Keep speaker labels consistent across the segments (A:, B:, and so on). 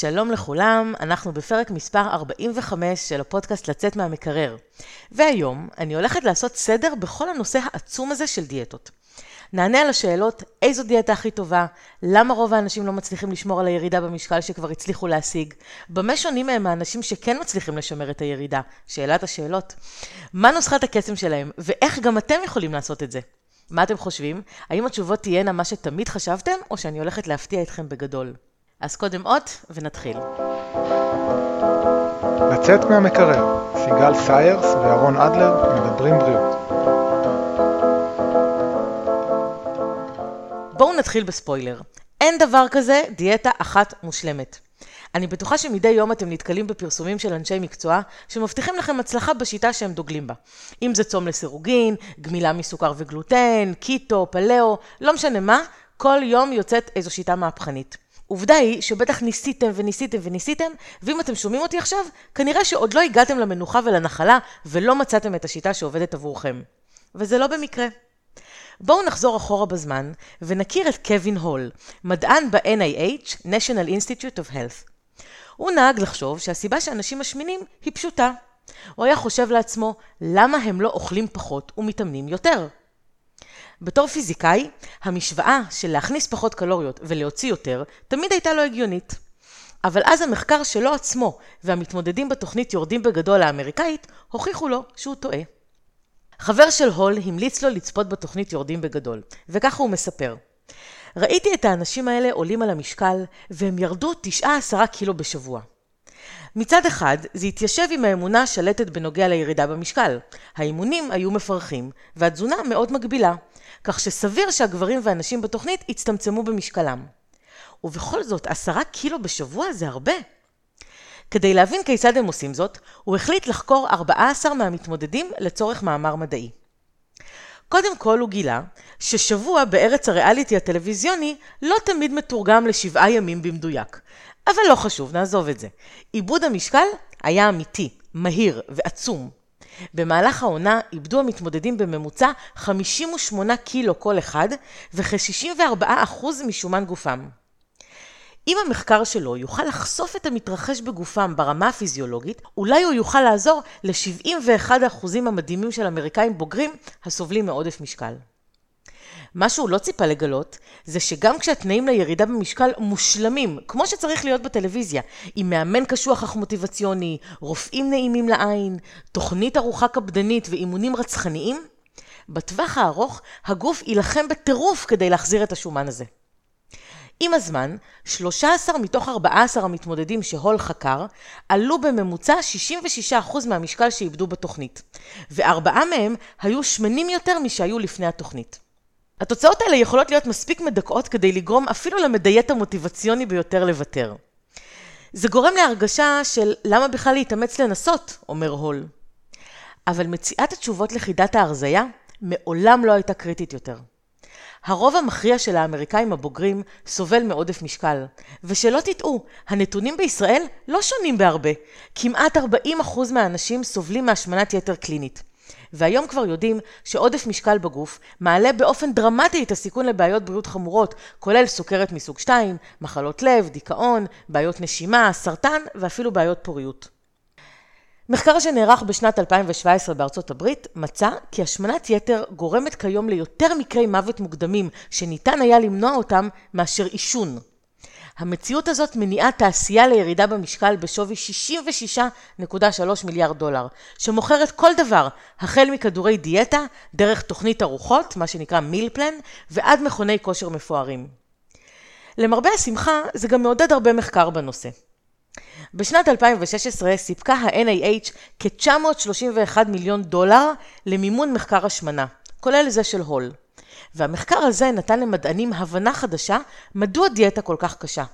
A: שלום לכולם, אנחנו בפרק מספר 45 של הפודקאסט לצאת מהמקרר. והיום אני הולכת לעשות סדר בכל הנושא העצום הזה של דיאטות. נענה על השאלות איזו דיאטה הכי טובה, למה רוב האנשים לא מצליחים לשמור על הירידה במשקל שכבר הצליחו להשיג, במה שונים מהם האנשים שכן מצליחים לשמר את הירידה, שאלת השאלות, מה נוסחת הקסם שלהם, ואיך גם אתם יכולים לעשות את זה. מה אתם חושבים? האם התשובות תהיינה מה שתמיד חשבתם, או שאני הולכת להפתיע אתכם בגדול? אז קודם אות, ונתחיל.
B: לצאת מהמקרר, סיגל סיירס ואהרון אדלר מדברים בריאות.
A: בואו נתחיל בספוילר. אין דבר כזה דיאטה אחת מושלמת. אני בטוחה שמדי יום אתם נתקלים בפרסומים של אנשי מקצוע שמבטיחים לכם הצלחה בשיטה שהם דוגלים בה. אם זה צום לסירוגין, גמילה מסוכר וגלוטן, קיטו, פלאו, לא משנה מה, כל יום יוצאת איזו שיטה מהפכנית. עובדה היא שבטח ניסיתם וניסיתם וניסיתם, ואם אתם שומעים אותי עכשיו, כנראה שעוד לא הגעתם למנוחה ולנחלה ולא מצאתם את השיטה שעובדת עבורכם. וזה לא במקרה. בואו נחזור אחורה בזמן ונכיר את קווין הול, מדען ב-NIH, National Institute of Health. הוא נהג לחשוב שהסיבה שאנשים משמינים היא פשוטה. הוא היה חושב לעצמו, למה הם לא אוכלים פחות ומתאמנים יותר? בתור פיזיקאי, המשוואה של להכניס פחות קלוריות ולהוציא יותר, תמיד הייתה לא הגיונית. אבל אז המחקר שלו עצמו והמתמודדים בתוכנית יורדים בגדול האמריקאית, הוכיחו לו שהוא טועה. חבר של הול המליץ לו לצפות בתוכנית יורדים בגדול, וככה הוא מספר. ראיתי את האנשים האלה עולים על המשקל, והם ירדו 9-10 קילו בשבוע. מצד אחד, זה התיישב עם האמונה השלטת בנוגע לירידה במשקל. האימונים היו מפרכים, והתזונה מאוד מגבילה, כך שסביר שהגברים והנשים בתוכנית הצטמצמו במשקלם. ובכל זאת, עשרה קילו בשבוע זה הרבה. כדי להבין כיצד הם עושים זאת, הוא החליט לחקור 14 מהמתמודדים לצורך מאמר מדעי. קודם כל הוא גילה ששבוע בארץ הריאליטי הטלוויזיוני לא תמיד מתורגם לשבעה ימים במדויק. אבל לא חשוב, נעזוב את זה. עיבוד המשקל היה אמיתי, מהיר ועצום. במהלך העונה איבדו המתמודדים בממוצע 58 קילו כל אחד וכ-64% משומן גופם. אם המחקר שלו יוכל לחשוף את המתרחש בגופם ברמה הפיזיולוגית, אולי הוא יוכל לעזור ל-71% המדהימים של אמריקאים בוגרים הסובלים מעודף משקל. מה שהוא לא ציפה לגלות, זה שגם כשהתנאים לירידה במשקל מושלמים, כמו שצריך להיות בטלוויזיה, עם מאמן קשוח אך מוטיבציוני, רופאים נעימים לעין, תוכנית ארוחה קפדנית ואימונים רצחניים, בטווח הארוך הגוף יילחם בטירוף כדי להחזיר את השומן הזה. עם הזמן, 13 מתוך 14 המתמודדים שהול חקר, עלו בממוצע 66% מהמשקל שאיבדו בתוכנית, וארבעה מהם היו שמנים יותר משהיו לפני התוכנית. התוצאות האלה יכולות להיות מספיק מדכאות כדי לגרום אפילו למדיית המוטיבציוני ביותר לוותר. זה גורם להרגשה של למה בכלל להתאמץ לנסות, אומר הול. אבל מציאת התשובות לחידת ההרזייה מעולם לא הייתה קריטית יותר. הרוב המכריע של האמריקאים הבוגרים סובל מעודף משקל. ושלא תטעו, הנתונים בישראל לא שונים בהרבה. כמעט 40% מהאנשים סובלים מהשמנת יתר קלינית. והיום כבר יודעים שעודף משקל בגוף מעלה באופן דרמטי את הסיכון לבעיות בריאות חמורות, כולל סוכרת מסוג 2, מחלות לב, דיכאון, בעיות נשימה, סרטן ואפילו בעיות פוריות. מחקר שנערך בשנת 2017 בארצות הברית מצא כי השמנת יתר גורמת כיום ליותר מקרי מוות מוקדמים שניתן היה למנוע אותם מאשר עישון. המציאות הזאת מניעה תעשייה לירידה במשקל בשווי 66.3 מיליארד דולר, שמוכרת כל דבר, החל מכדורי דיאטה, דרך תוכנית ארוחות, מה שנקרא מיל פלן, ועד מכוני כושר מפוארים. למרבה השמחה, זה גם מעודד הרבה מחקר בנושא. בשנת 2016 סיפקה ה-NIH כ-931 מיליון דולר למימון מחקר השמנה, כולל זה של הול. והמחקר הזה נתן למדענים הבנה חדשה מדוע דיאטה כל כך קשה.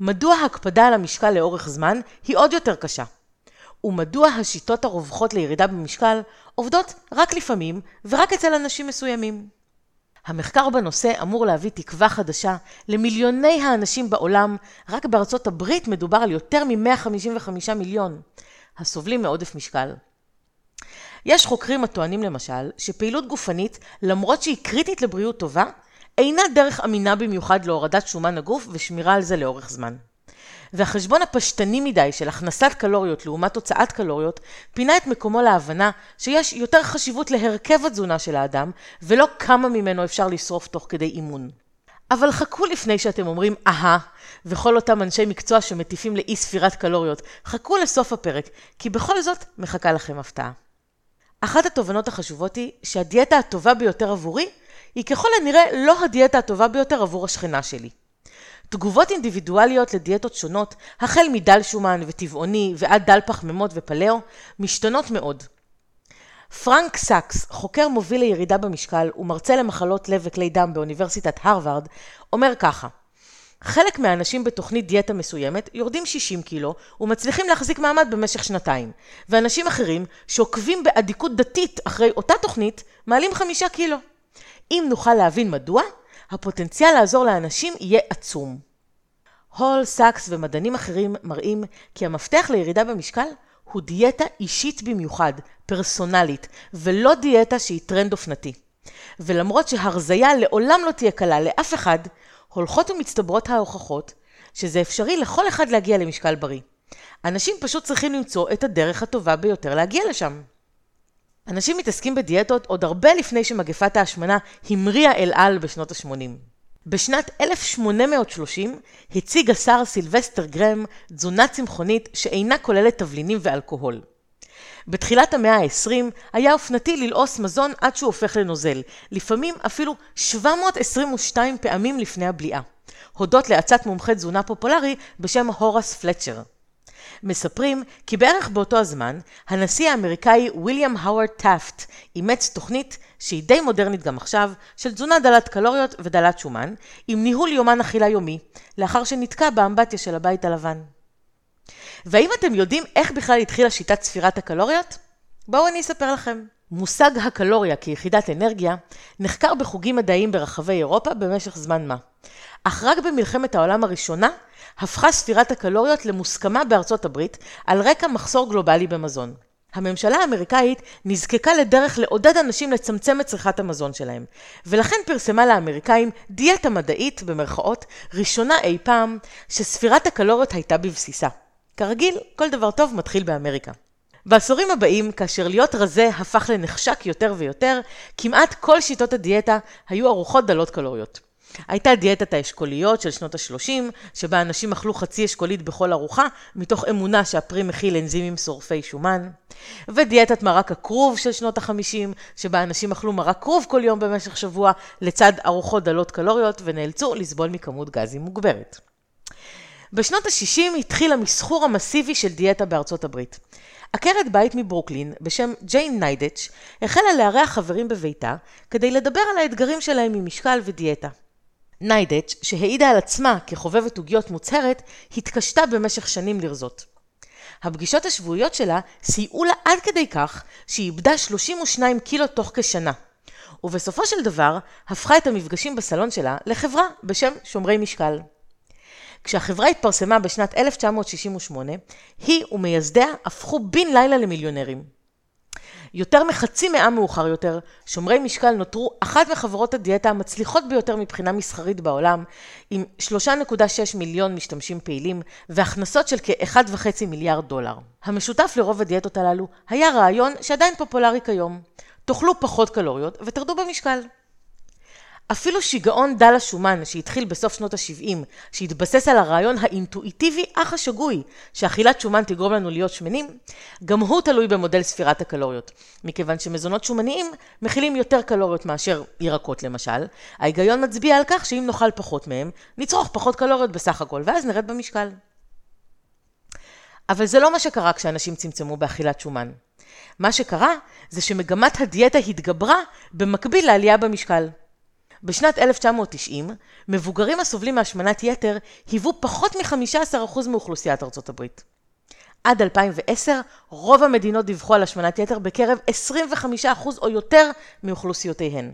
A: מדוע הקפדה על המשקל לאורך זמן היא עוד יותר קשה. ומדוע השיטות הרווחות לירידה במשקל עובדות רק לפעמים ורק אצל אנשים מסוימים. המחקר בנושא אמור להביא תקווה חדשה למיליוני האנשים בעולם, רק בארצות הברית מדובר על יותר מ-155 מיליון, הסובלים מעודף משקל. יש חוקרים הטוענים למשל, שפעילות גופנית, למרות שהיא קריטית לבריאות טובה, אינה דרך אמינה במיוחד להורדת שומן הגוף ושמירה על זה לאורך זמן. והחשבון הפשטני מדי של הכנסת קלוריות לעומת הוצאת קלוריות, פינה את מקומו להבנה שיש יותר חשיבות להרכב התזונה של האדם, ולא כמה ממנו אפשר לשרוף תוך כדי אימון. אבל חכו לפני שאתם אומרים אהה, וכל אותם אנשי מקצוע שמטיפים לאי ספירת קלוריות, חכו לסוף הפרק, כי בכל זאת מחכה לכם הפתעה. אחת התובנות החשובות היא שהדיאטה הטובה ביותר עבורי היא ככל הנראה לא הדיאטה הטובה ביותר עבור השכנה שלי. תגובות אינדיבידואליות לדיאטות שונות, החל מדל שומן וטבעוני ועד דל פחמימות ופלאו, משתנות מאוד. פרנק סאקס, חוקר מוביל לירידה במשקל ומרצה למחלות לב וכלי דם באוניברסיטת הרווארד, אומר ככה חלק מהאנשים בתוכנית דיאטה מסוימת יורדים 60 קילו ומצליחים להחזיק מעמד במשך שנתיים, ואנשים אחרים שעוקבים באדיקות דתית אחרי אותה תוכנית מעלים 5 קילו. אם נוכל להבין מדוע, הפוטנציאל לעזור לאנשים יהיה עצום. הול, סאקס ומדענים אחרים מראים כי המפתח לירידה במשקל הוא דיאטה אישית במיוחד, פרסונלית, ולא דיאטה שהיא טרנד אופנתי. ולמרות שהרזייה לעולם לא תהיה קלה לאף אחד, הולכות ומצטברות ההוכחות שזה אפשרי לכל אחד להגיע למשקל בריא. אנשים פשוט צריכים למצוא את הדרך הטובה ביותר להגיע לשם. אנשים מתעסקים בדיאטות עוד הרבה לפני שמגפת ההשמנה המריאה אל על בשנות ה-80. בשנת 1830 הציג השר סילבסטר גרם תזונה צמחונית שאינה כוללת תבלינים ואלכוהול. בתחילת המאה ה-20 היה אופנתי ללעוס מזון עד שהוא הופך לנוזל, לפעמים אפילו 722 פעמים לפני הבליעה, הודות לעצת מומחה תזונה פופולרי בשם הוראס פלצ'ר. מספרים כי בערך באותו הזמן, הנשיא האמריקאי ויליאם האוורד טאפט אימץ תוכנית שהיא די מודרנית גם עכשיו, של תזונה דלת קלוריות ודלת שומן, עם ניהול יומן אכילה יומי, לאחר שנתקע באמבטיה של הבית הלבן. והאם אתם יודעים איך בכלל התחילה שיטת ספירת הקלוריות? בואו אני אספר לכם. מושג הקלוריה כיחידת אנרגיה נחקר בחוגים מדעיים ברחבי אירופה במשך זמן מה. אך רק במלחמת העולם הראשונה הפכה ספירת הקלוריות למוסכמה בארצות הברית על רקע מחסור גלובלי במזון. הממשלה האמריקאית נזקקה לדרך לעודד אנשים לצמצם את צריכת המזון שלהם, ולכן פרסמה לאמריקאים דיאטה מדעית, במרכאות, ראשונה אי פעם, שספירת הקלוריות הייתה בבסיסה. כרגיל, כל דבר טוב מתחיל באמריקה. בעשורים הבאים, כאשר להיות רזה הפך לנחשק יותר ויותר, כמעט כל שיטות הדיאטה היו ארוחות דלות קלוריות. הייתה דיאטת האשכוליות של שנות ה-30, שבה אנשים אכלו חצי אשכולית בכל ארוחה, מתוך אמונה שהפרי מכיל אנזימים שורפי שומן. ודיאטת מרק הכרוב של שנות ה-50, שבה אנשים אכלו מרק כרוב כל יום במשך שבוע, לצד ארוחות דלות קלוריות, ונאלצו לסבול מכמות גזים מוגברת. בשנות ה-60 התחיל המסחור המסיבי של דיאטה בארצות הברית. עקרת בית מברוקלין בשם ג'יין ניידץ' החלה לארח חברים בביתה כדי לדבר על האתגרים שלהם ממשקל ודיאטה. ניידץ', שהעידה על עצמה כחובבת עוגיות מוצהרת, התקשתה במשך שנים לרזות. הפגישות השבועיות שלה סייעו לה עד כדי כך שהיא איבדה 32 קילו תוך כשנה. ובסופו של דבר, הפכה את המפגשים בסלון שלה לחברה בשם שומרי משקל. כשהחברה התפרסמה בשנת 1968, היא ומייסדיה הפכו בן לילה למיליונרים. יותר מחצי מאה מאוחר יותר, שומרי משקל נותרו אחת מחברות הדיאטה המצליחות ביותר מבחינה מסחרית בעולם, עם 3.6 מיליון משתמשים פעילים והכנסות של כ-1.5 מיליארד דולר. המשותף לרוב הדיאטות הללו היה רעיון שעדיין פופולרי כיום. תאכלו פחות קלוריות ותרדו במשקל. אפילו שיגעון דל השומן שהתחיל בסוף שנות ה-70, שהתבסס על הרעיון האינטואיטיבי אך השגוי שאכילת שומן תגרום לנו להיות שמנים, גם הוא תלוי במודל ספירת הקלוריות. מכיוון שמזונות שומניים מכילים יותר קלוריות מאשר ירקות למשל, ההיגיון מצביע על כך שאם נאכל פחות מהם, נצרוך פחות קלוריות בסך הכל, ואז נרד במשקל. אבל זה לא מה שקרה כשאנשים צמצמו באכילת שומן. מה שקרה זה שמגמת הדיאטה התגברה במקביל לעלייה במשקל. בשנת 1990, מבוגרים הסובלים מהשמנת יתר היוו פחות מ-15% מאוכלוסיית ארצות הברית. עד 2010, רוב המדינות דיווחו על השמנת יתר בקרב 25% או יותר מאוכלוסיותיהן.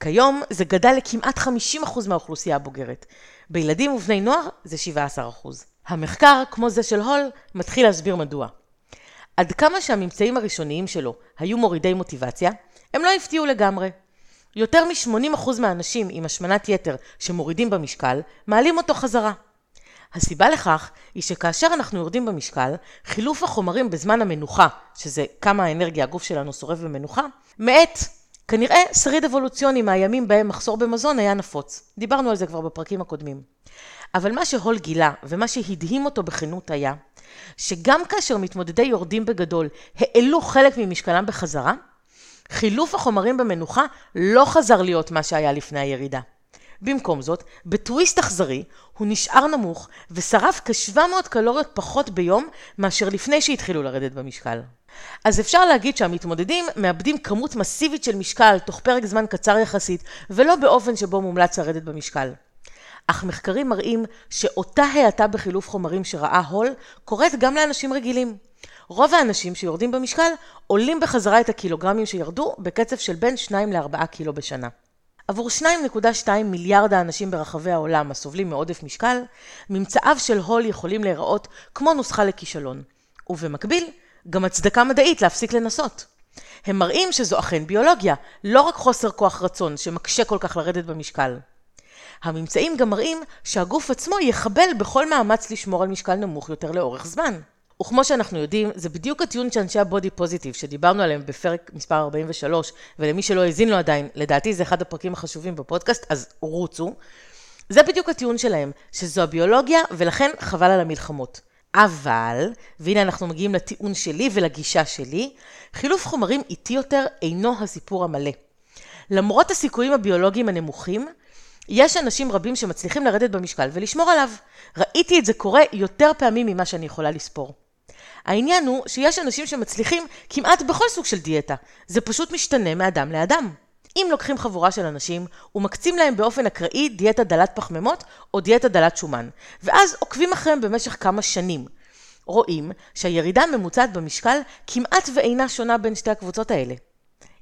A: כיום זה גדל לכמעט 50% מהאוכלוסייה הבוגרת. בילדים ובני נוער זה 17%. המחקר, כמו זה של הול, מתחיל להסביר מדוע. עד כמה שהממצאים הראשוניים שלו היו מורידי מוטיבציה, הם לא הפתיעו לגמרי. יותר מ-80% מהאנשים עם השמנת יתר שמורידים במשקל, מעלים אותו חזרה. הסיבה לכך היא שכאשר אנחנו יורדים במשקל, חילוף החומרים בזמן המנוחה, שזה כמה האנרגיה הגוף שלנו שורף במנוחה, מאט. כנראה שריד אבולוציוני מהימים בהם מחסור במזון היה נפוץ. דיברנו על זה כבר בפרקים הקודמים. אבל מה שהול גילה, ומה שהדהים אותו בכנות היה, שגם כאשר מתמודדי יורדים בגדול העלו חלק ממשקלם בחזרה, חילוף החומרים במנוחה לא חזר להיות מה שהיה לפני הירידה. במקום זאת, בטוויסט אכזרי, הוא נשאר נמוך ושרף כ-700 קלוריות פחות ביום מאשר לפני שהתחילו לרדת במשקל. אז אפשר להגיד שהמתמודדים מאבדים כמות מסיבית של משקל תוך פרק זמן קצר יחסית, ולא באופן שבו מומלץ לרדת במשקל. אך מחקרים מראים שאותה האטה בחילוף חומרים שראה הול, קורית גם לאנשים רגילים. רוב האנשים שיורדים במשקל עולים בחזרה את הקילוגרמים שירדו בקצב של בין 2 ל-4 קילו בשנה. עבור 2.2 מיליארד האנשים ברחבי העולם הסובלים מעודף משקל, ממצאיו של הול יכולים להיראות כמו נוסחה לכישלון. ובמקביל, גם הצדקה מדעית להפסיק לנסות. הם מראים שזו אכן ביולוגיה, לא רק חוסר כוח רצון שמקשה כל כך לרדת במשקל. הממצאים גם מראים שהגוף עצמו יחבל בכל מאמץ לשמור על משקל נמוך יותר לאורך זמן. וכמו שאנחנו יודעים, זה בדיוק הטיעון שאנשי הבודי פוזיטיב, שדיברנו עליהם בפרק מספר 43, ולמי שלא האזין לו עדיין, לדעתי זה אחד הפרקים החשובים בפודקאסט, אז רוצו. זה בדיוק הטיעון שלהם, שזו הביולוגיה, ולכן חבל על המלחמות. אבל, והנה אנחנו מגיעים לטיעון שלי ולגישה שלי, חילוף חומרים איטי יותר אינו הסיפור המלא. למרות הסיכויים הביולוגיים הנמוכים, יש אנשים רבים שמצליחים לרדת במשקל ולשמור עליו. ראיתי את זה קורה יותר פעמים ממה שאני יכולה לספור. העניין הוא שיש אנשים שמצליחים כמעט בכל סוג של דיאטה. זה פשוט משתנה מאדם לאדם. אם לוקחים חבורה של אנשים ומקצים להם באופן אקראי דיאטה דלת פחמימות או דיאטה דלת שומן, ואז עוקבים אחריהם במשך כמה שנים, רואים שהירידה הממוצעת במשקל כמעט ואינה שונה בין שתי הקבוצות האלה.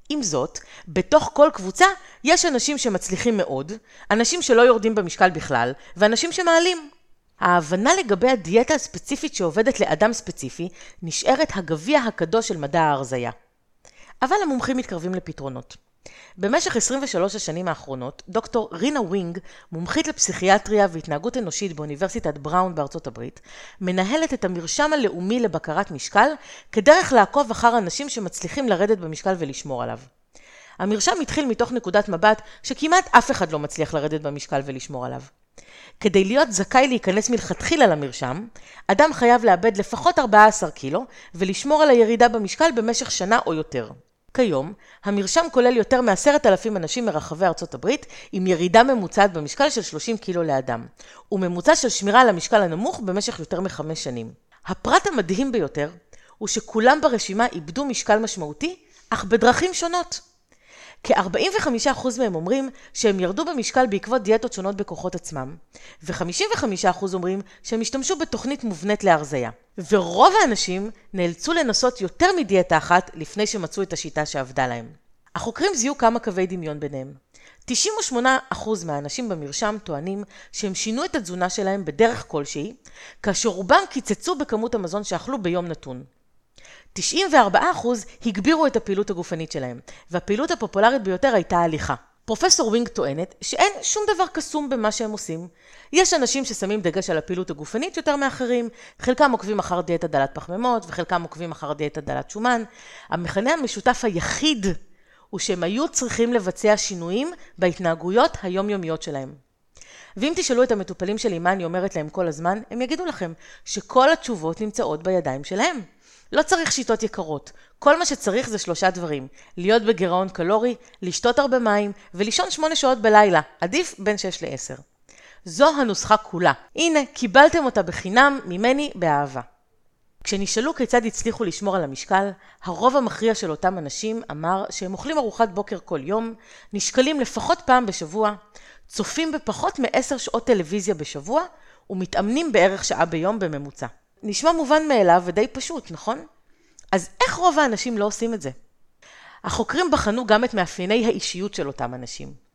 A: עם זאת, בתוך כל קבוצה יש אנשים שמצליחים מאוד, אנשים שלא יורדים במשקל בכלל, ואנשים שמעלים. ההבנה לגבי הדיאטה הספציפית שעובדת לאדם ספציפי נשארת הגביע הקדוש של מדע ההרזייה. אבל המומחים מתקרבים לפתרונות. במשך 23 השנים האחרונות, דוקטור רינה ווינג, מומחית לפסיכיאטריה והתנהגות אנושית באוניברסיטת בראון בארצות הברית, מנהלת את המרשם הלאומי לבקרת משקל כדרך לעקוב אחר אנשים שמצליחים לרדת במשקל ולשמור עליו. המרשם התחיל מתוך נקודת מבט שכמעט אף אחד לא מצליח לרדת במשקל ולשמור עליו. כדי להיות זכאי להיכנס מלכתחילה למרשם, אדם חייב לאבד לפחות 14 קילו ולשמור על הירידה במשקל במשך שנה או יותר. כיום, המרשם כולל יותר מ-10,000 אנשים מרחבי ארצות הברית, עם ירידה ממוצעת במשקל של 30 קילו לאדם, וממוצע של שמירה על המשקל הנמוך במשך יותר מחמש שנים. הפרט המדהים ביותר, הוא שכולם ברשימה איבדו משקל משמעותי, אך בדרכים שונות. כ-45% מהם אומרים שהם ירדו במשקל בעקבות דיאטות שונות בכוחות עצמם, ו-55% אומרים שהם השתמשו בתוכנית מובנית להרזייה. ורוב האנשים נאלצו לנסות יותר מדיאטה אחת לפני שמצאו את השיטה שעבדה להם. החוקרים זיהו כמה קווי דמיון ביניהם. 98% מהאנשים במרשם טוענים שהם שינו את התזונה שלהם בדרך כלשהי, כאשר רובם קיצצו בכמות המזון שאכלו ביום נתון. 94% הגבירו את הפעילות הגופנית שלהם, והפעילות הפופולרית ביותר הייתה הליכה. פרופסור ווינג טוענת שאין שום דבר קסום במה שהם עושים. יש אנשים ששמים דגש על הפעילות הגופנית יותר מאחרים, חלקם עוקבים אחר דיאטה דלת פחמימות וחלקם עוקבים אחר דיאטה דלת שומן. המכנה המשותף היחיד הוא שהם היו צריכים לבצע שינויים בהתנהגויות היומיומיות שלהם. ואם תשאלו את המטופלים שלי מה אני אומרת להם כל הזמן, הם יגידו לכם שכל התשובות נמצאות בידיים שלהם. לא צריך שיטות יקרות. כל מה שצריך זה שלושה דברים. להיות בגירעון קלורי, לשתות הרבה מים ולישון שמונה שעות בלילה. עדיף בין שש לעשר. זו הנוסחה כולה. הנה, קיבלתם אותה בחינם ממני באהבה. כשנשאלו כיצד הצליחו לשמור על המשקל, הרוב המכריע של אותם אנשים אמר שהם אוכלים ארוחת בוקר כל יום, נשקלים לפחות פעם בשבוע, צופים בפחות מעשר שעות טלוויזיה בשבוע ומתאמנים בערך שעה ביום בממוצע. נשמע מובן מאליו ודי פשוט, נכון? אז איך רוב האנשים לא עושים את זה? החוקרים בחנו גם את מאפייני האישיות של אותם אנשים.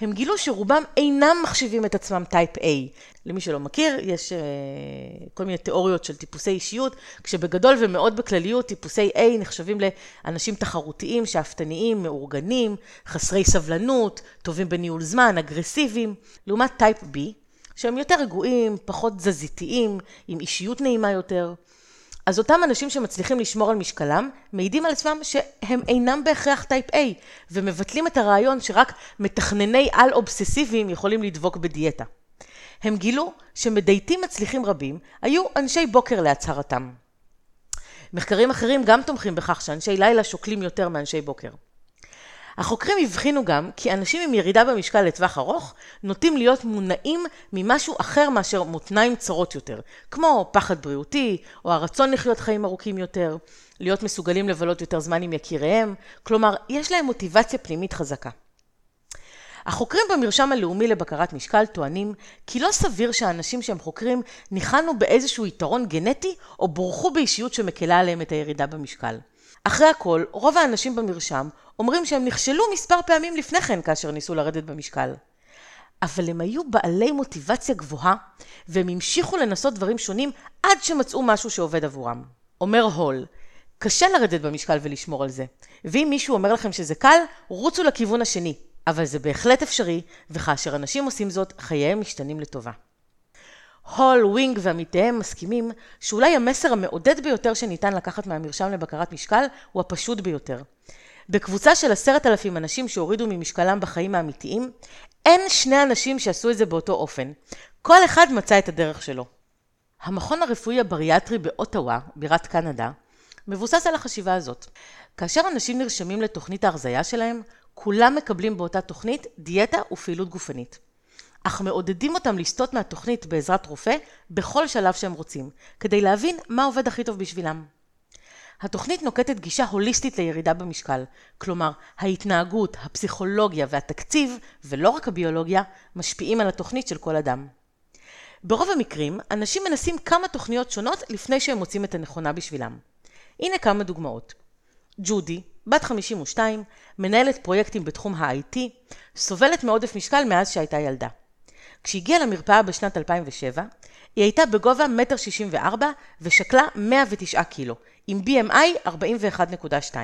A: הם גילו שרובם אינם מחשיבים את עצמם טייפ A. למי שלא מכיר, יש uh, כל מיני תיאוריות של טיפוסי אישיות, כשבגדול ומאוד בכלליות טיפוסי A נחשבים לאנשים תחרותיים, שאפתניים, מאורגנים, חסרי סבלנות, טובים בניהול זמן, אגרסיביים, לעומת type B, שהם יותר רגועים, פחות תזזיתיים, עם אישיות נעימה יותר. אז אותם אנשים שמצליחים לשמור על משקלם, מעידים על עצמם שהם אינם בהכרח type A, ומבטלים את הרעיון שרק מתכנני על אובססיביים יכולים לדבוק בדיאטה. הם גילו שמדייטים מצליחים רבים היו אנשי בוקר להצהרתם. מחקרים אחרים גם תומכים בכך שאנשי לילה שוקלים יותר מאנשי בוקר. החוקרים הבחינו גם כי אנשים עם ירידה במשקל לטווח ארוך נוטים להיות מונעים ממשהו אחר מאשר מותניים צרות יותר, כמו פחד בריאותי, או הרצון לחיות חיים ארוכים יותר, להיות מסוגלים לבלות יותר זמן עם יקיריהם, כלומר, יש להם מוטיבציה פנימית חזקה. החוקרים במרשם הלאומי לבקרת משקל טוענים כי לא סביר שהאנשים שהם חוקרים ניחנו באיזשהו יתרון גנטי או בורחו באישיות שמקלה עליהם את הירידה במשקל. אחרי הכל, רוב האנשים במרשם אומרים שהם נכשלו מספר פעמים לפני כן כאשר ניסו לרדת במשקל. אבל הם היו בעלי מוטיבציה גבוהה, והם המשיכו לנסות דברים שונים עד שמצאו משהו שעובד עבורם. אומר הול, קשה לרדת במשקל ולשמור על זה, ואם מישהו אומר לכם שזה קל, רוצו לכיוון השני, אבל זה בהחלט אפשרי, וכאשר אנשים עושים זאת, חייהם משתנים לטובה. הול, ווינג ועמיתיהם מסכימים שאולי המסר המעודד ביותר שניתן לקחת מהמרשם לבקרת משקל הוא הפשוט ביותר. בקבוצה של עשרת אלפים אנשים שהורידו ממשקלם בחיים האמיתיים, אין שני אנשים שעשו את זה באותו אופן. כל אחד מצא את הדרך שלו. המכון הרפואי הבריאטרי באוטווה, בירת קנדה, מבוסס על החשיבה הזאת. כאשר אנשים נרשמים לתוכנית ההרזייה שלהם, כולם מקבלים באותה תוכנית דיאטה ופעילות גופנית. אך מעודדים אותם לסטות מהתוכנית בעזרת רופא בכל שלב שהם רוצים, כדי להבין מה עובד הכי טוב בשבילם. התוכנית נוקטת גישה הוליסטית לירידה במשקל, כלומר ההתנהגות, הפסיכולוגיה והתקציב, ולא רק הביולוגיה, משפיעים על התוכנית של כל אדם. ברוב המקרים, אנשים מנסים כמה תוכניות שונות לפני שהם מוצאים את הנכונה בשבילם. הנה כמה דוגמאות. ג'ודי, בת 52, מנהלת פרויקטים בתחום ה-IT, סובלת מעודף משקל מאז שהייתה ילדה. כשהגיעה למרפאה בשנת 2007, היא הייתה בגובה 1.64 מטר ושקלה 109 קילו, עם BMI 41.2.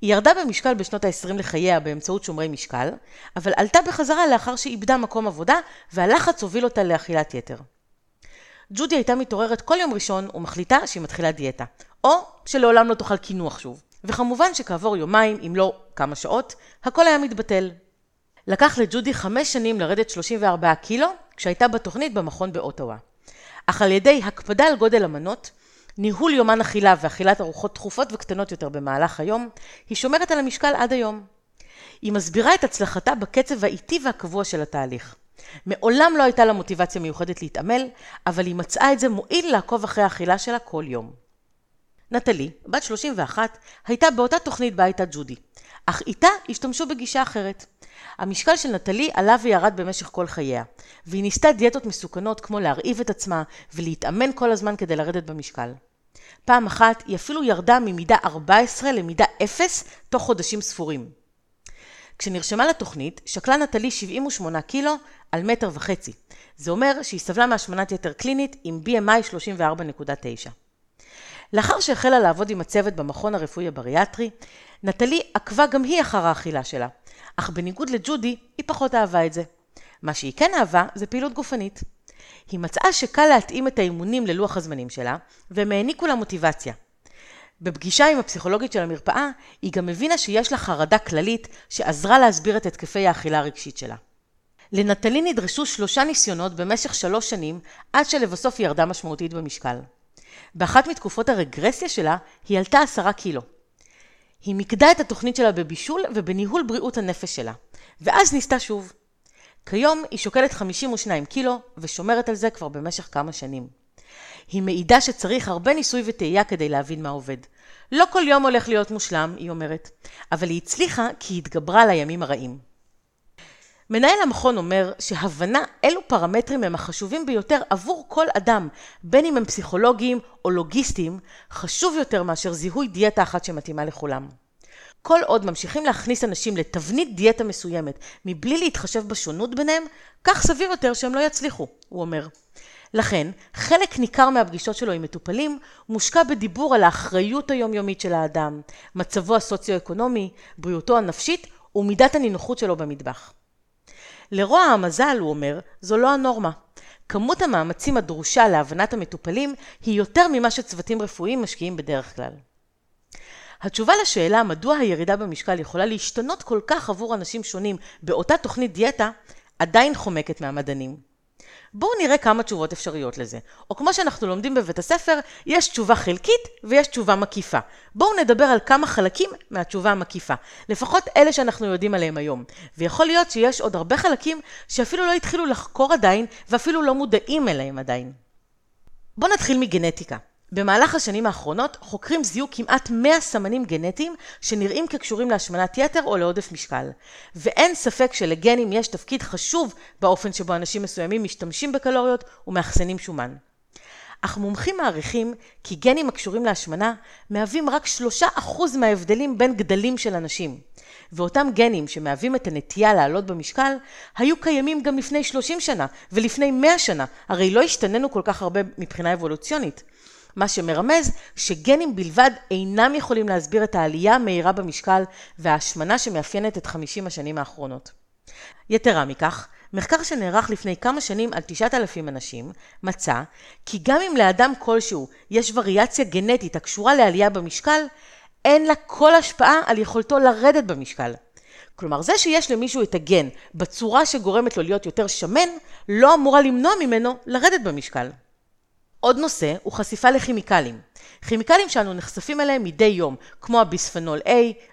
A: היא ירדה במשקל בשנות ה-20 לחייה באמצעות שומרי משקל, אבל עלתה בחזרה לאחר שאיבדה מקום עבודה והלחץ הוביל אותה לאכילת יתר. ג'ודי הייתה מתעוררת כל יום ראשון ומחליטה שהיא מתחילה דיאטה, או שלעולם לא תאכל קינוח שוב. וכמובן שכעבור יומיים, אם לא כמה שעות, הכל היה מתבטל. לקח לג'ודי חמש שנים לרדת 34 קילו, כשהייתה בתוכנית במכון באוטווה. אך על ידי הקפדה על גודל המנות, ניהול יומן אכילה ואכילת ארוחות תכופות וקטנות יותר במהלך היום, היא שומרת על המשקל עד היום. היא מסבירה את הצלחתה בקצב האיטי והקבוע של התהליך. מעולם לא הייתה לה מוטיבציה מיוחדת להתעמל, אבל היא מצאה את זה מועיל לעקוב אחרי האכילה שלה כל יום. נטלי, בת 31, הייתה באותה תוכנית בה הייתה ג'ודי, אך איתה השתמשו בגישה אחרת. המשקל של נטלי עלה וירד במשך כל חייה, והיא ניסתה דיאטות מסוכנות כמו להרעיב את עצמה ולהתאמן כל הזמן כדי לרדת במשקל. פעם אחת היא אפילו ירדה ממידה 14 למידה 0 תוך חודשים ספורים. כשנרשמה לתוכנית, שקלה נטלי 78 קילו על מטר וחצי. זה אומר שהיא סבלה מהשמנת יתר קלינית עם BMI 34.9. לאחר שהחלה לעבוד עם הצוות במכון הרפואי הבריאטרי, נטלי עקבה גם היא אחר האכילה שלה, אך בניגוד לג'ודי, היא פחות אהבה את זה. מה שהיא כן אהבה זה פעילות גופנית. היא מצאה שקל להתאים את האימונים ללוח הזמנים שלה, והם העניקו לה מוטיבציה. בפגישה עם הפסיכולוגית של המרפאה, היא גם הבינה שיש לה חרדה כללית שעזרה להסביר את התקפי האכילה הרגשית שלה. לנטלי נדרשו שלושה ניסיונות במשך שלוש שנים, עד שלבסוף היא ירדה משמעותית במשקל. באחת מתקופות הרגרסיה שלה, היא עלתה עשרה קילו. היא מיקדה את התוכנית שלה בבישול ובניהול בריאות הנפש שלה, ואז ניסתה שוב. כיום היא שוקלת 52 קילו ושומרת על זה כבר במשך כמה שנים. היא מעידה שצריך הרבה ניסוי וטעייה כדי להבין מה עובד. לא כל יום הולך להיות מושלם, היא אומרת, אבל היא הצליחה כי היא התגברה על הימים הרעים. מנהל המכון אומר שהבנה אילו פרמטרים הם החשובים ביותר עבור כל אדם, בין אם הם פסיכולוגיים או לוגיסטיים, חשוב יותר מאשר זיהוי דיאטה אחת שמתאימה לכולם. כל עוד ממשיכים להכניס אנשים לתבנית דיאטה מסוימת מבלי להתחשב בשונות ביניהם, כך סביר יותר שהם לא יצליחו, הוא אומר. לכן, חלק ניכר מהפגישות שלו עם מטופלים מושקע בדיבור על האחריות היומיומית של האדם, מצבו הסוציו-אקונומי, בריאותו הנפשית ומידת הנינוחות שלו במטבח. לרוע המזל, הוא אומר, זו לא הנורמה. כמות המאמצים הדרושה להבנת המטופלים היא יותר ממה שצוותים רפואיים משקיעים בדרך כלל. התשובה לשאלה מדוע הירידה במשקל יכולה להשתנות כל כך עבור אנשים שונים באותה תוכנית דיאטה, עדיין חומקת מהמדענים. בואו נראה כמה תשובות אפשריות לזה. או כמו שאנחנו לומדים בבית הספר, יש תשובה חלקית ויש תשובה מקיפה. בואו נדבר על כמה חלקים מהתשובה המקיפה. לפחות אלה שאנחנו יודעים עליהם היום. ויכול להיות שיש עוד הרבה חלקים שאפילו לא התחילו לחקור עדיין, ואפילו לא מודעים אליהם עדיין. בואו נתחיל מגנטיקה. במהלך השנים האחרונות חוקרים זיהו כמעט 100 סמנים גנטיים שנראים כקשורים להשמנת יתר או לעודף משקל. ואין ספק שלגנים יש תפקיד חשוב באופן שבו אנשים מסוימים משתמשים בקלוריות ומאחסנים שומן. אך מומחים מעריכים כי גנים הקשורים להשמנה מהווים רק 3% מההבדלים בין גדלים של אנשים. ואותם גנים שמהווים את הנטייה לעלות במשקל, היו קיימים גם לפני 30 שנה ולפני 100 שנה, הרי לא השתננו כל כך הרבה מבחינה אבולוציונית. מה שמרמז שגנים בלבד אינם יכולים להסביר את העלייה המהירה במשקל וההשמנה שמאפיינת את 50 השנים האחרונות. יתרה מכך, מחקר שנערך לפני כמה שנים על 9,000 אנשים, מצא כי גם אם לאדם כלשהו יש וריאציה גנטית הקשורה לעלייה במשקל, אין לה כל השפעה על יכולתו לרדת במשקל. כלומר, זה שיש למישהו את הגן בצורה שגורמת לו להיות יותר שמן, לא אמורה למנוע ממנו לרדת במשקל. עוד נושא הוא חשיפה לכימיקלים. כימיקלים שאנו נחשפים אליהם מדי יום, כמו הביספנול A,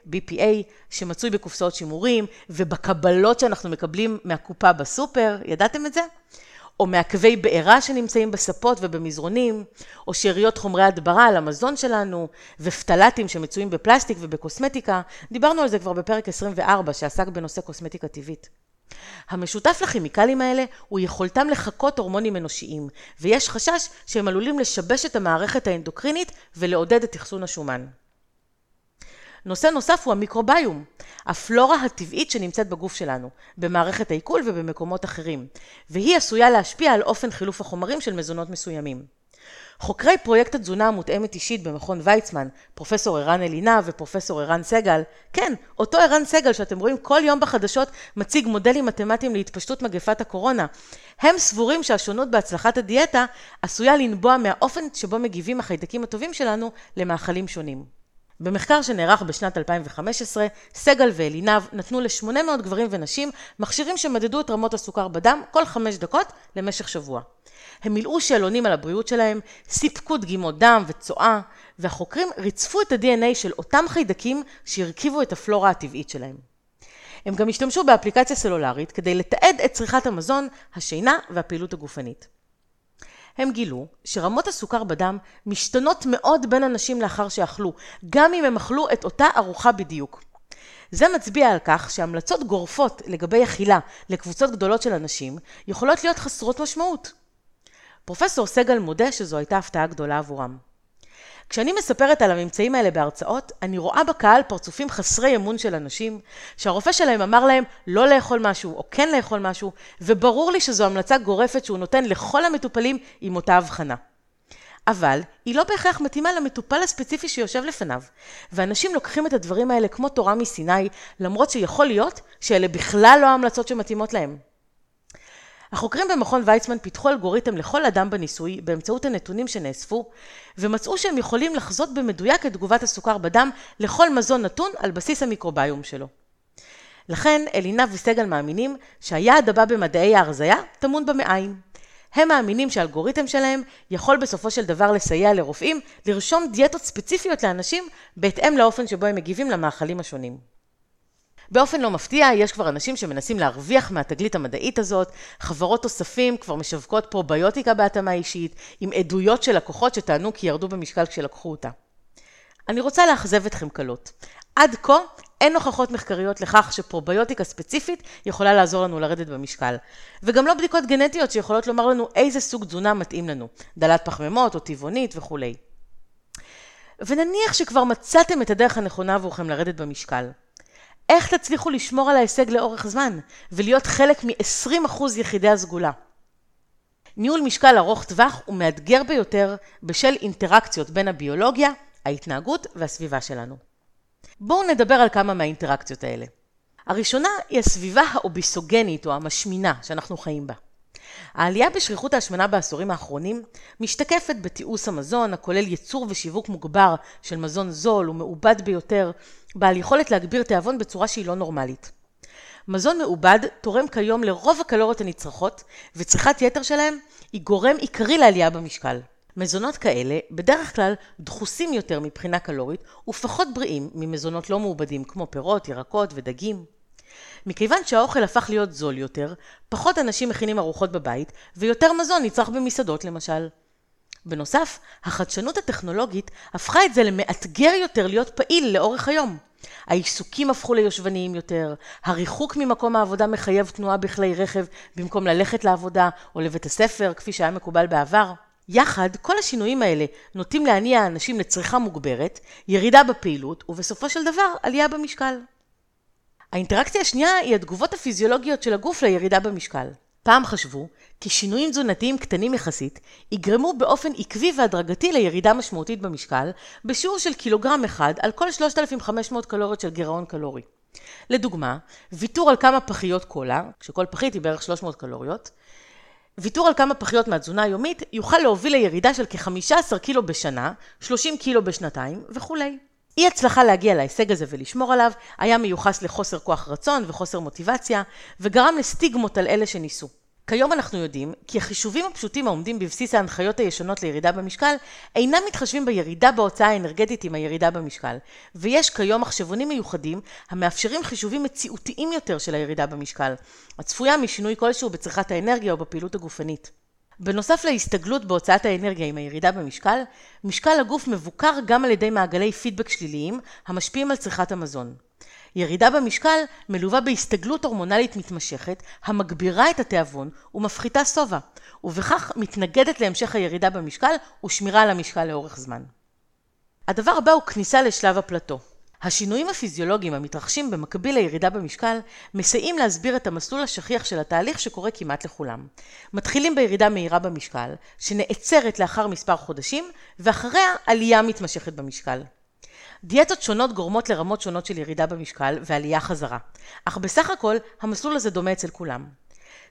A: BPA, שמצוי בקופסאות שימורים, ובקבלות שאנחנו מקבלים מהקופה בסופר, ידעתם את זה? או מעכבי בעירה שנמצאים בספות ובמזרונים, או שאריות חומרי הדברה על המזון שלנו, ופטלטים שמצויים בפלסטיק ובקוסמטיקה. דיברנו על זה כבר בפרק 24 שעסק בנושא קוסמטיקה טבעית. המשותף לכימיקלים האלה הוא יכולתם לחקות הורמונים אנושיים, ויש חשש שהם עלולים לשבש את המערכת האנדוקרינית ולעודד את אחסון השומן. נושא נוסף הוא המיקרוביום, הפלורה הטבעית שנמצאת בגוף שלנו, במערכת העיכול ובמקומות אחרים, והיא עשויה להשפיע על אופן חילוף החומרים של מזונות מסוימים. חוקרי פרויקט התזונה המותאמת אישית במכון ויצמן, פרופסור ערן אלינב ופרופסור ערן סגל, כן, אותו ערן סגל שאתם רואים כל יום בחדשות מציג מודלים מתמטיים להתפשטות מגפת הקורונה, הם סבורים שהשונות בהצלחת הדיאטה עשויה לנבוע מהאופן שבו מגיבים החיידקים הטובים שלנו למאכלים שונים. במחקר שנערך בשנת 2015, סגל ואלינב נתנו ל-800 גברים ונשים מכשירים שמדדו את רמות הסוכר בדם כל חמש דקות למשך שבוע. הם מילאו שאלונים על הבריאות שלהם, סיפקו דגימות דם וצואה, והחוקרים ריצפו את ה-DNA של אותם חיידקים שהרכיבו את הפלורה הטבעית שלהם. הם גם השתמשו באפליקציה סלולרית כדי לתעד את צריכת המזון, השינה והפעילות הגופנית. הם גילו שרמות הסוכר בדם משתנות מאוד בין אנשים לאחר שאכלו, גם אם הם אכלו את אותה ארוחה בדיוק. זה מצביע על כך שהמלצות גורפות לגבי אכילה לקבוצות גדולות של אנשים יכולות להיות חסרות משמעות. פרופסור סגל מודה שזו הייתה הפתעה גדולה עבורם. כשאני מספרת על הממצאים האלה בהרצאות, אני רואה בקהל פרצופים חסרי אמון של אנשים, שהרופא שלהם אמר להם לא לאכול משהו או כן לאכול משהו, וברור לי שזו המלצה גורפת שהוא נותן לכל המטופלים עם אותה הבחנה. אבל היא לא בהכרח מתאימה למטופל הספציפי שיושב לפניו, ואנשים לוקחים את הדברים האלה כמו תורה מסיני, למרות שיכול להיות שאלה בכלל לא ההמלצות שמתאימות להם. החוקרים במכון ויצמן פיתחו אלגוריתם לכל אדם בניסוי באמצעות הנתונים שנאספו, ומצאו שהם יכולים לחזות במדויק את תגובת הסוכר בדם לכל מזון נתון על בסיס המיקרוביום שלו. לכן אלינה וסגל מאמינים שהיעד הבא במדעי ההרזייה טמון במעיים. הם מאמינים שהאלגוריתם שלהם יכול בסופו של דבר לסייע לרופאים לרשום דיאטות ספציפיות לאנשים בהתאם לאופן שבו הם מגיבים למאכלים השונים. באופן לא מפתיע, יש כבר אנשים שמנסים להרוויח מהתגלית המדעית הזאת, חברות תוספים כבר משווקות פרוביוטיקה בהתאמה אישית, עם עדויות של לקוחות שטענו כי ירדו במשקל כשלקחו אותה. אני רוצה לאכזב אתכם קלות. עד כה אין הוכחות מחקריות לכך שפרוביוטיקה ספציפית יכולה לעזור לנו לרדת במשקל. וגם לא בדיקות גנטיות שיכולות לומר לנו איזה סוג תזונה מתאים לנו, דלת פחמימות או טבעונית וכולי. ונניח שכבר מצאתם את הדרך הנכונה עבורכם לרדת במשקל. איך תצליחו לשמור על ההישג לאורך זמן ולהיות חלק מ-20% יחידי הסגולה? ניהול משקל ארוך טווח הוא מאתגר ביותר בשל אינטראקציות בין הביולוגיה, ההתנהגות והסביבה שלנו. בואו נדבר על כמה מהאינטראקציות האלה. הראשונה היא הסביבה האוביסוגנית או המשמינה שאנחנו חיים בה. העלייה בשכיחות ההשמנה בעשורים האחרונים משתקפת בתיעוש המזון, הכולל ייצור ושיווק מוגבר של מזון זול ומעובד ביותר, בעל יכולת להגביר תיאבון בצורה שהיא לא נורמלית. מזון מעובד תורם כיום לרוב הקלוריות הנצרכות, וצריכת יתר שלהם היא גורם עיקרי לעלייה במשקל. מזונות כאלה בדרך כלל דחוסים יותר מבחינה קלורית ופחות בריאים ממזונות לא מעובדים כמו פירות, ירקות ודגים. מכיוון שהאוכל הפך להיות זול יותר, פחות אנשים מכינים ארוחות בבית, ויותר מזון נצרך במסעדות למשל. בנוסף, החדשנות הטכנולוגית הפכה את זה למאתגר יותר להיות פעיל לאורך היום. העיסוקים הפכו ליושבניים יותר, הריחוק ממקום העבודה מחייב תנועה בכלי רכב במקום ללכת לעבודה או לבית הספר, כפי שהיה מקובל בעבר. יחד, כל השינויים האלה נוטים להניע אנשים לצריכה מוגברת, ירידה בפעילות, ובסופו של דבר, עלייה במשקל. האינטראקציה השנייה היא התגובות הפיזיולוגיות של הגוף לירידה במשקל. פעם חשבו כי שינויים תזונתיים קטנים יחסית יגרמו באופן עקבי והדרגתי לירידה משמעותית במשקל בשיעור של קילוגרם אחד על כל 3,500 קלוריות של גירעון קלורי. לדוגמה, ויתור על כמה פחיות קולה, כשכל פחית היא בערך 300 קלוריות, ויתור על כמה פחיות מהתזונה היומית יוכל להוביל לירידה של כ-15 קילו בשנה, 30 קילו בשנתיים וכולי. אי הצלחה להגיע להישג הזה ולשמור עליו היה מיוחס לחוסר כוח רצון וחוסר מוטיבציה וגרם לסטיגמות על אלה שניסו. כיום אנחנו יודעים כי החישובים הפשוטים העומדים בבסיס ההנחיות הישנות לירידה במשקל אינם מתחשבים בירידה בהוצאה האנרגטית עם הירידה במשקל ויש כיום מחשבונים מיוחדים המאפשרים חישובים מציאותיים יותר של הירידה במשקל הצפויה משינוי כלשהו בצריכת האנרגיה או בפעילות הגופנית. בנוסף להסתגלות בהוצאת האנרגיה עם הירידה במשקל, משקל הגוף מבוקר גם על ידי מעגלי פידבק שליליים המשפיעים על צריכת המזון. ירידה במשקל מלווה בהסתגלות הורמונלית מתמשכת המגבירה את התיאבון ומפחיתה שובע, ובכך מתנגדת להמשך הירידה במשקל ושמירה על המשקל לאורך זמן. הדבר הבא הוא כניסה לשלב הפלטו. השינויים הפיזיולוגיים המתרחשים במקביל לירידה במשקל מסייעים להסביר את המסלול השכיח של התהליך שקורה כמעט לכולם. מתחילים בירידה מהירה במשקל, שנעצרת לאחר מספר חודשים, ואחריה עלייה מתמשכת במשקל. דיאטות שונות גורמות לרמות שונות של ירידה במשקל ועלייה חזרה, אך בסך הכל המסלול הזה דומה אצל כולם.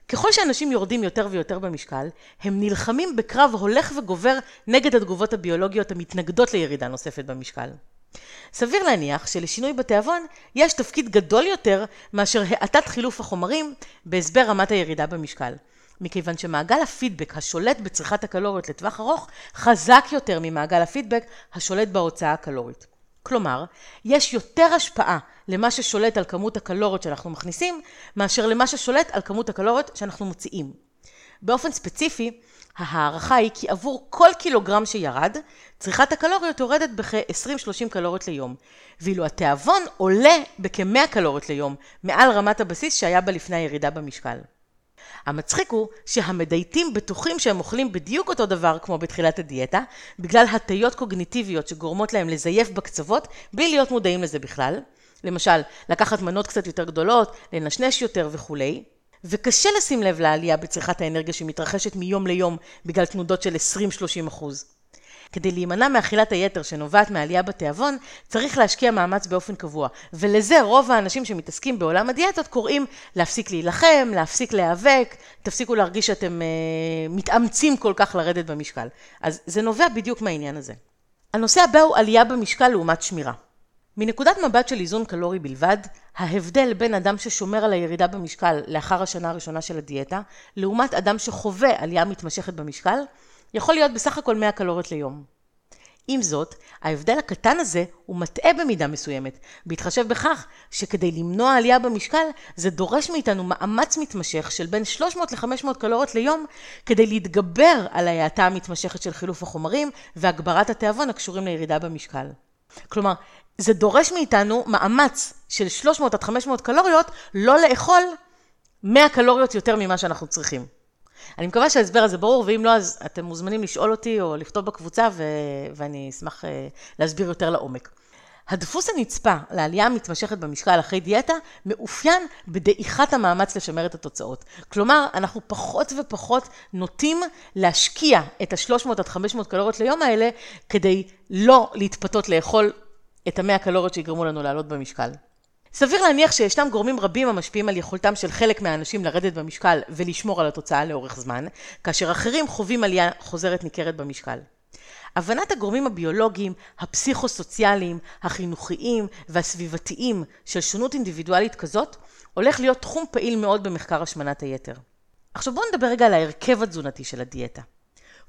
A: ככל שאנשים יורדים יותר ויותר במשקל, הם נלחמים בקרב הולך וגובר נגד התגובות הביולוגיות המתנגדות לירידה נוספת במשקל. סביר להניח שלשינוי בתיאבון יש תפקיד גדול יותר מאשר האטת חילוף החומרים בהסבר רמת הירידה במשקל. מכיוון שמעגל הפידבק השולט בצריכת הקלוריות לטווח ארוך חזק יותר ממעגל הפידבק השולט בהוצאה הקלורית. כלומר, יש יותר השפעה למה ששולט על כמות הקלוריות שאנחנו מכניסים, מאשר למה ששולט על כמות הקלוריות שאנחנו מוציאים. באופן ספציפי, ההערכה היא כי עבור כל קילוגרם שירד, צריכת הקלוריות יורדת בכ-20-30 קלוריות ליום, ואילו התיאבון עולה בכ-100 קלוריות ליום, מעל רמת הבסיס שהיה בה לפני הירידה במשקל. המצחיק הוא שהמדייטים בטוחים שהם אוכלים בדיוק אותו דבר כמו בתחילת הדיאטה, בגלל הטיות קוגניטיביות שגורמות להם לזייף בקצוות, בלי להיות מודעים לזה בכלל. למשל, לקחת מנות קצת יותר גדולות, לנשנש יותר וכולי. וקשה לשים לב לעלייה בצריכת האנרגיה שמתרחשת מיום ליום בגלל תנודות של 20-30 אחוז. כדי להימנע מאכילת היתר שנובעת מעלייה בתיאבון, צריך להשקיע מאמץ באופן קבוע. ולזה רוב האנשים שמתעסקים בעולם הדיאטות קוראים להפסיק להילחם, להפסיק להיאבק, תפסיקו להרגיש שאתם uh, מתאמצים כל כך לרדת במשקל. אז זה נובע בדיוק מהעניין הזה. הנושא הבא הוא עלייה במשקל לעומת שמירה. מנקודת מבט של איזון קלורי בלבד, ההבדל בין אדם ששומר על הירידה במשקל לאחר השנה הראשונה של הדיאטה, לעומת אדם שחווה עלייה מתמשכת במשקל, יכול להיות בסך הכל 100 קלוריות ליום. עם זאת, ההבדל הקטן הזה הוא מטעה במידה מסוימת, בהתחשב בכך שכדי למנוע עלייה במשקל, זה דורש מאיתנו מאמץ מתמשך של בין 300 ל-500 קלוריות ליום, כדי להתגבר על ההאטה המתמשכת של חילוף החומרים והגברת התיאבון הקשורים לירידה במשקל. כלומר, זה דורש מאיתנו מאמץ של 300 עד 500 קלוריות, לא לאכול 100 קלוריות יותר ממה שאנחנו צריכים. אני מקווה שההסבר הזה ברור, ואם לא, אז אתם מוזמנים לשאול אותי או לכתוב בקבוצה, ו... ואני אשמח uh, להסביר יותר לעומק. הדפוס הנצפה לעלייה המתמשכת במשקל אחרי דיאטה מאופיין בדעיכת המאמץ לשמר את התוצאות. כלומר, אנחנו פחות ופחות נוטים להשקיע את ה-300 עד 500 קלוריות ליום האלה כדי לא להתפתות לאכול את ה-100 קלוריות שיגרמו לנו לעלות במשקל. סביר להניח שישנם גורמים רבים המשפיעים על יכולתם של חלק מהאנשים לרדת במשקל ולשמור על התוצאה לאורך זמן, כאשר אחרים חווים עלייה חוזרת ניכרת במשקל. הבנת הגורמים הביולוגיים, הפסיכו-סוציאליים, החינוכיים והסביבתיים של שונות אינדיבידואלית כזאת, הולך להיות תחום פעיל מאוד במחקר השמנת היתר. עכשיו בואו נדבר רגע על ההרכב התזונתי של הדיאטה.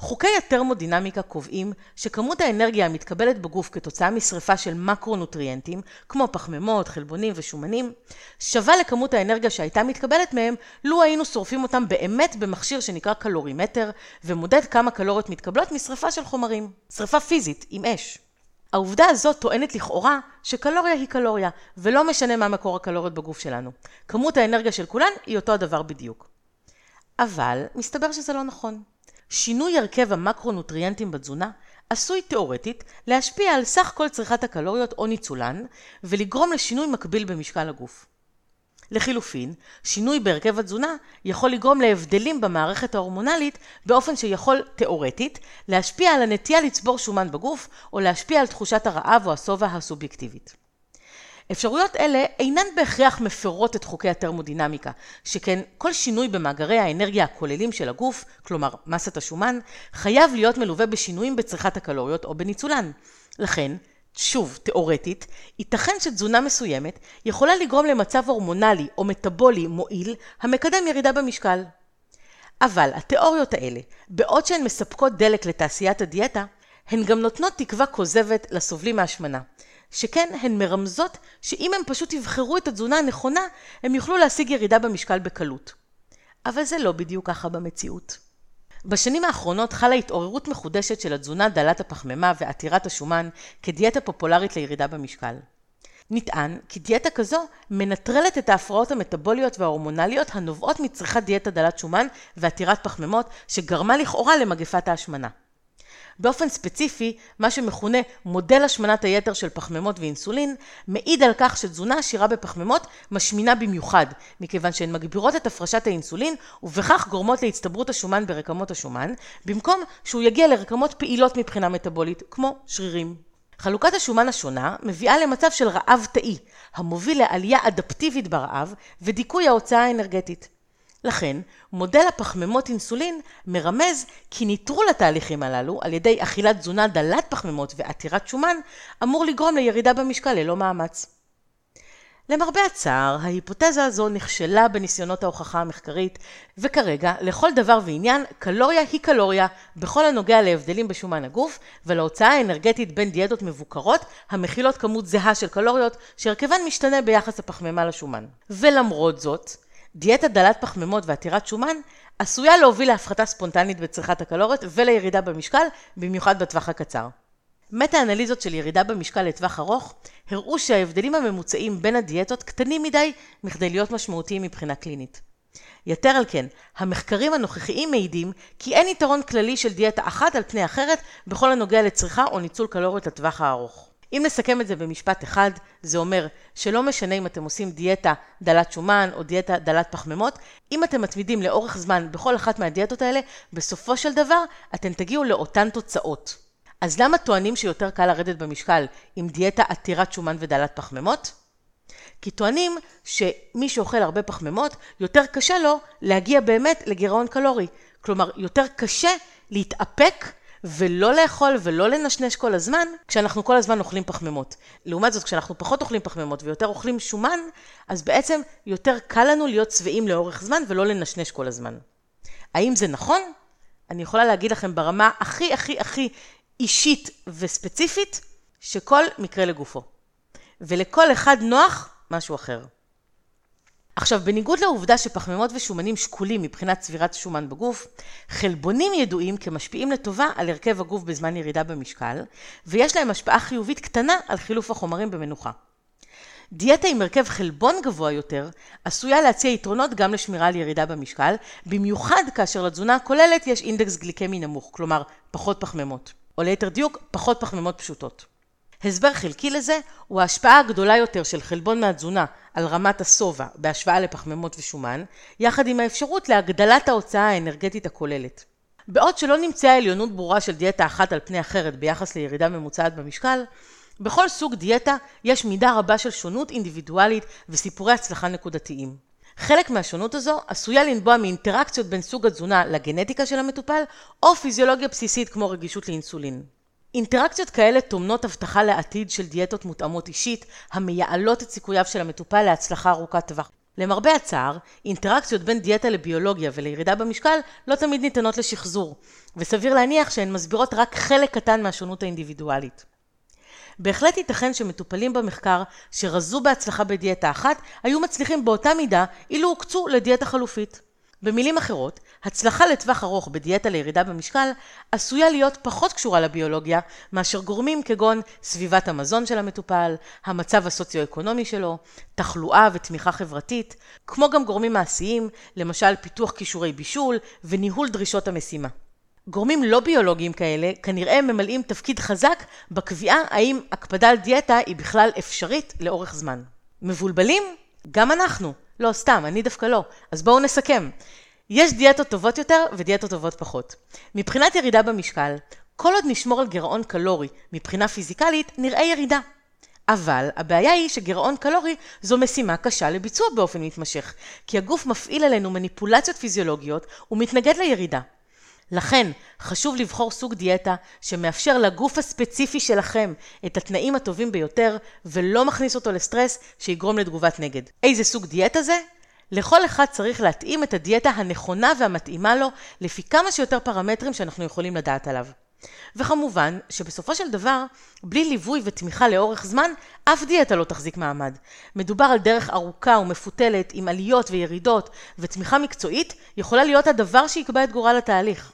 A: חוקי הטרמודינמיקה קובעים שכמות האנרגיה המתקבלת בגוף כתוצאה משרפה של מקרונוטריאנטים, כמו פחמימות, חלבונים ושומנים, שווה לכמות האנרגיה שהייתה מתקבלת מהם, לו היינו שורפים אותם באמת במכשיר שנקרא קלורימטר, ומודד כמה קלוריות מתקבלות משרפה של חומרים. שרפה פיזית, עם אש. העובדה הזאת טוענת לכאורה שקלוריה היא קלוריה, ולא משנה מה מקור הקלוריות בגוף שלנו. כמות האנרגיה של כולן היא אותו הדבר בדיוק. אבל מסתבר שזה לא נכון. שינוי הרכב המקרונוטריאנטים בתזונה עשוי תאורטית להשפיע על סך כל צריכת הקלוריות או ניצולן ולגרום לשינוי מקביל במשקל הגוף. לחילופין, שינוי בהרכב התזונה יכול לגרום להבדלים במערכת ההורמונלית באופן שיכול תאורטית להשפיע על הנטייה לצבור שומן בגוף או להשפיע על תחושת הרעב או השובע הסובייקטיבית. אפשרויות אלה אינן בהכרח מפרות את חוקי הטרמודינמיקה, שכן כל שינוי במאגרי האנרגיה הכוללים של הגוף, כלומר מסת השומן, חייב להיות מלווה בשינויים בצריכת הקלוריות או בניצולן. לכן, שוב, תאורטית, ייתכן שתזונה מסוימת יכולה לגרום למצב הורמונלי או מטאבולי מועיל המקדם ירידה במשקל. אבל התיאוריות האלה, בעוד שהן מספקות דלק לתעשיית הדיאטה, הן גם נותנות תקווה כוזבת לסובלים מהשמנה. שכן הן מרמזות שאם הם פשוט יבחרו את התזונה הנכונה, הם יוכלו להשיג ירידה במשקל בקלות. אבל זה לא בדיוק ככה במציאות. בשנים האחרונות חלה התעוררות מחודשת של התזונה דלת הפחמימה ועתירת השומן כדיאטה פופולרית לירידה במשקל. נטען כי דיאטה כזו מנטרלת את ההפרעות המטבוליות וההורמונליות הנובעות מצריכת דיאטה דלת שומן ועתירת פחמימות שגרמה לכאורה למגפת ההשמנה. באופן ספציפי, מה שמכונה מודל השמנת היתר של פחמימות ואינסולין, מעיד על כך שתזונה עשירה בפחמימות משמינה במיוחד, מכיוון שהן מגבירות את הפרשת האינסולין, ובכך גורמות להצטברות השומן ברקמות השומן, במקום שהוא יגיע לרקמות פעילות מבחינה מטבולית, כמו שרירים. חלוקת השומן השונה מביאה למצב של רעב תאי, המוביל לעלייה אדפטיבית ברעב ודיכוי ההוצאה האנרגטית. לכן, מודל הפחמימות אינסולין מרמז כי ניטרול התהליכים הללו על ידי אכילת תזונה דלת פחמימות ועתירת שומן אמור לגרום לירידה במשקל ללא מאמץ. למרבה הצער, ההיפותזה הזו נכשלה בניסיונות ההוכחה המחקרית, וכרגע, לכל דבר ועניין, קלוריה היא קלוריה, בכל הנוגע להבדלים בשומן הגוף, ולהוצאה האנרגטית בין דיאטות מבוקרות, המכילות כמות זהה של קלוריות, שהרכבן משתנה ביחס הפחמימה לשומן. ולמרות זאת, דיאטה דלת פחמימות ועתירת שומן עשויה להוביל להפחתה ספונטנית בצריכת הקלוריות ולירידה במשקל, במיוחד בטווח הקצר. מטה-אנליזות של ירידה במשקל לטווח ארוך הראו שההבדלים הממוצעים בין הדיאטות קטנים מדי מכדי להיות משמעותיים מבחינה קלינית. יתר על כן, המחקרים הנוכחיים מעידים כי אין יתרון כללי של דיאטה אחת על פני אחרת בכל הנוגע לצריכה או ניצול קלוריות לטווח הארוך. אם נסכם את זה במשפט אחד, זה אומר שלא משנה אם אתם עושים דיאטה דלת שומן או דיאטה דלת פחמימות, אם אתם מתמידים לאורך זמן בכל אחת מהדיאטות האלה, בסופו של דבר אתם תגיעו לאותן תוצאות. אז למה טוענים שיותר קל לרדת במשקל עם דיאטה עתירת שומן ודלת פחמימות? כי טוענים שמי שאוכל הרבה פחמימות, יותר קשה לו להגיע באמת לגירעון קלורי. כלומר, יותר קשה להתאפק ולא לאכול ולא לנשנש כל הזמן, כשאנחנו כל הזמן אוכלים פחמימות. לעומת זאת, כשאנחנו פחות אוכלים פחמימות ויותר אוכלים שומן, אז בעצם יותר קל לנו להיות שבעים לאורך זמן ולא לנשנש כל הזמן. האם זה נכון? אני יכולה להגיד לכם ברמה הכי הכי הכי אישית וספציפית, שכל מקרה לגופו. ולכל אחד נוח משהו אחר. עכשיו, בניגוד לעובדה שפחמימות ושומנים שקולים מבחינת צבירת שומן בגוף, חלבונים ידועים כמשפיעים לטובה על הרכב הגוף בזמן ירידה במשקל, ויש להם השפעה חיובית קטנה על חילוף החומרים במנוחה. דיאטה עם הרכב חלבון גבוה יותר, עשויה להציע יתרונות גם לשמירה על ירידה במשקל, במיוחד כאשר לתזונה הכוללת יש אינדקס גליקמי נמוך, כלומר פחות פחמימות, או ליתר דיוק, פחות פחמימות פשוטות. הסבר חלקי לזה הוא ההשפעה הגדולה יותר של חלבון מהתזונה על רמת השובע בהשוואה לפחמימות ושומן, יחד עם האפשרות להגדלת ההוצאה האנרגטית הכוללת. בעוד שלא נמצאה עליונות ברורה של דיאטה אחת על פני אחרת ביחס לירידה ממוצעת במשקל, בכל סוג דיאטה יש מידה רבה של שונות אינדיבידואלית וסיפורי הצלחה נקודתיים. חלק מהשונות הזו עשויה לנבוע מאינטראקציות בין סוג התזונה לגנטיקה של המטופל, או פיזיולוגיה בסיסית כמו רגישות לאינסולין. אינטראקציות כאלה טומנות הבטחה לעתיד של דיאטות מותאמות אישית, המייעלות את סיכוייו של המטופל להצלחה ארוכת טווח. למרבה הצער, אינטראקציות בין דיאטה לביולוגיה ולירידה במשקל לא תמיד ניתנות לשחזור, וסביר להניח שהן מסבירות רק חלק קטן מהשונות האינדיבידואלית. בהחלט ייתכן שמטופלים במחקר שרזו בהצלחה בדיאטה אחת, היו מצליחים באותה מידה אילו הוקצו לדיאטה חלופית. במילים אחרות, הצלחה לטווח ארוך בדיאטה לירידה במשקל עשויה להיות פחות קשורה לביולוגיה מאשר גורמים כגון סביבת המזון של המטופל, המצב הסוציו-אקונומי שלו, תחלואה ותמיכה חברתית, כמו גם גורמים מעשיים, למשל פיתוח כישורי בישול וניהול דרישות המשימה. גורמים לא ביולוגיים כאלה כנראה ממלאים תפקיד חזק בקביעה האם הקפדה על דיאטה היא בכלל אפשרית לאורך זמן. מבולבלים? גם אנחנו. לא, סתם, אני דווקא לא. אז בואו נסכם. יש דיאטות טובות יותר ודיאטות טובות פחות. מבחינת ירידה במשקל, כל עוד נשמור על גירעון קלורי מבחינה פיזיקלית, נראה ירידה. אבל הבעיה היא שגירעון קלורי זו משימה קשה לביצוע באופן מתמשך, כי הגוף מפעיל עלינו מניפולציות פיזיולוגיות ומתנגד לירידה. לכן חשוב לבחור סוג דיאטה שמאפשר לגוף הספציפי שלכם את התנאים הטובים ביותר ולא מכניס אותו לסטרס שיגרום לתגובת נגד. איזה סוג דיאטה זה? לכל אחד צריך להתאים את הדיאטה הנכונה והמתאימה לו לפי כמה שיותר פרמטרים שאנחנו יכולים לדעת עליו. וכמובן שבסופו של דבר, בלי ליווי ותמיכה לאורך זמן, אף דיאטה לא תחזיק מעמד. מדובר על דרך ארוכה ומפותלת עם עליות וירידות, ותמיכה מקצועית יכולה להיות הדבר שיקבע את גורל התהליך.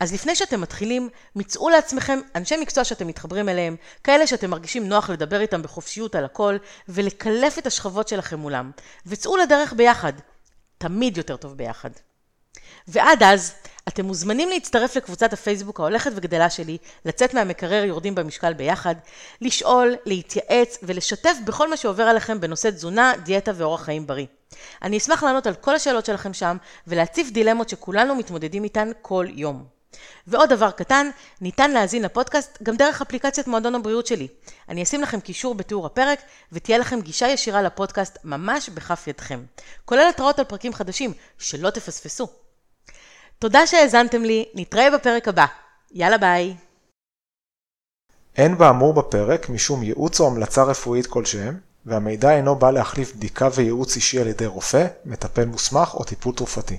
A: אז לפני שאתם מתחילים, מצאו לעצמכם אנשי מקצוע שאתם מתחברים אליהם, כאלה שאתם מרגישים נוח לדבר איתם בחופשיות על הכל, ולקלף את השכבות שלכם מולם. וצאו לדרך ביחד. תמיד יותר טוב ביחד. ועד אז, אתם מוזמנים להצטרף לקבוצת הפייסבוק ההולכת וגדלה שלי, לצאת מהמקרר יורדים במשקל ביחד, לשאול, להתייעץ ולשתף בכל מה שעובר עליכם בנושא תזונה, דיאטה ואורח חיים בריא. אני אשמח לענות על כל השאלות שלכם שם ולהציף דילמות שכולנו מתמודדים איתן כל יום. ועוד דבר קטן, ניתן להאזין לפודקאסט גם דרך אפליקציית מועדון הבריאות שלי. אני אשים לכם קישור בתיאור הפרק, ותהיה לכם גישה ישירה לפודקאסט ממש בכף ידכם. כולל התראות על פרקים חדשים, שלא תפספסו. תודה שהאזנתם לי, נתראה בפרק הבא. יאללה ביי.
B: אין באמור בפרק משום ייעוץ או המלצה רפואית כלשהם, והמידע אינו בא להחליף בדיקה וייעוץ אישי על ידי רופא, מטפל מוסמך או טיפול תרופתי.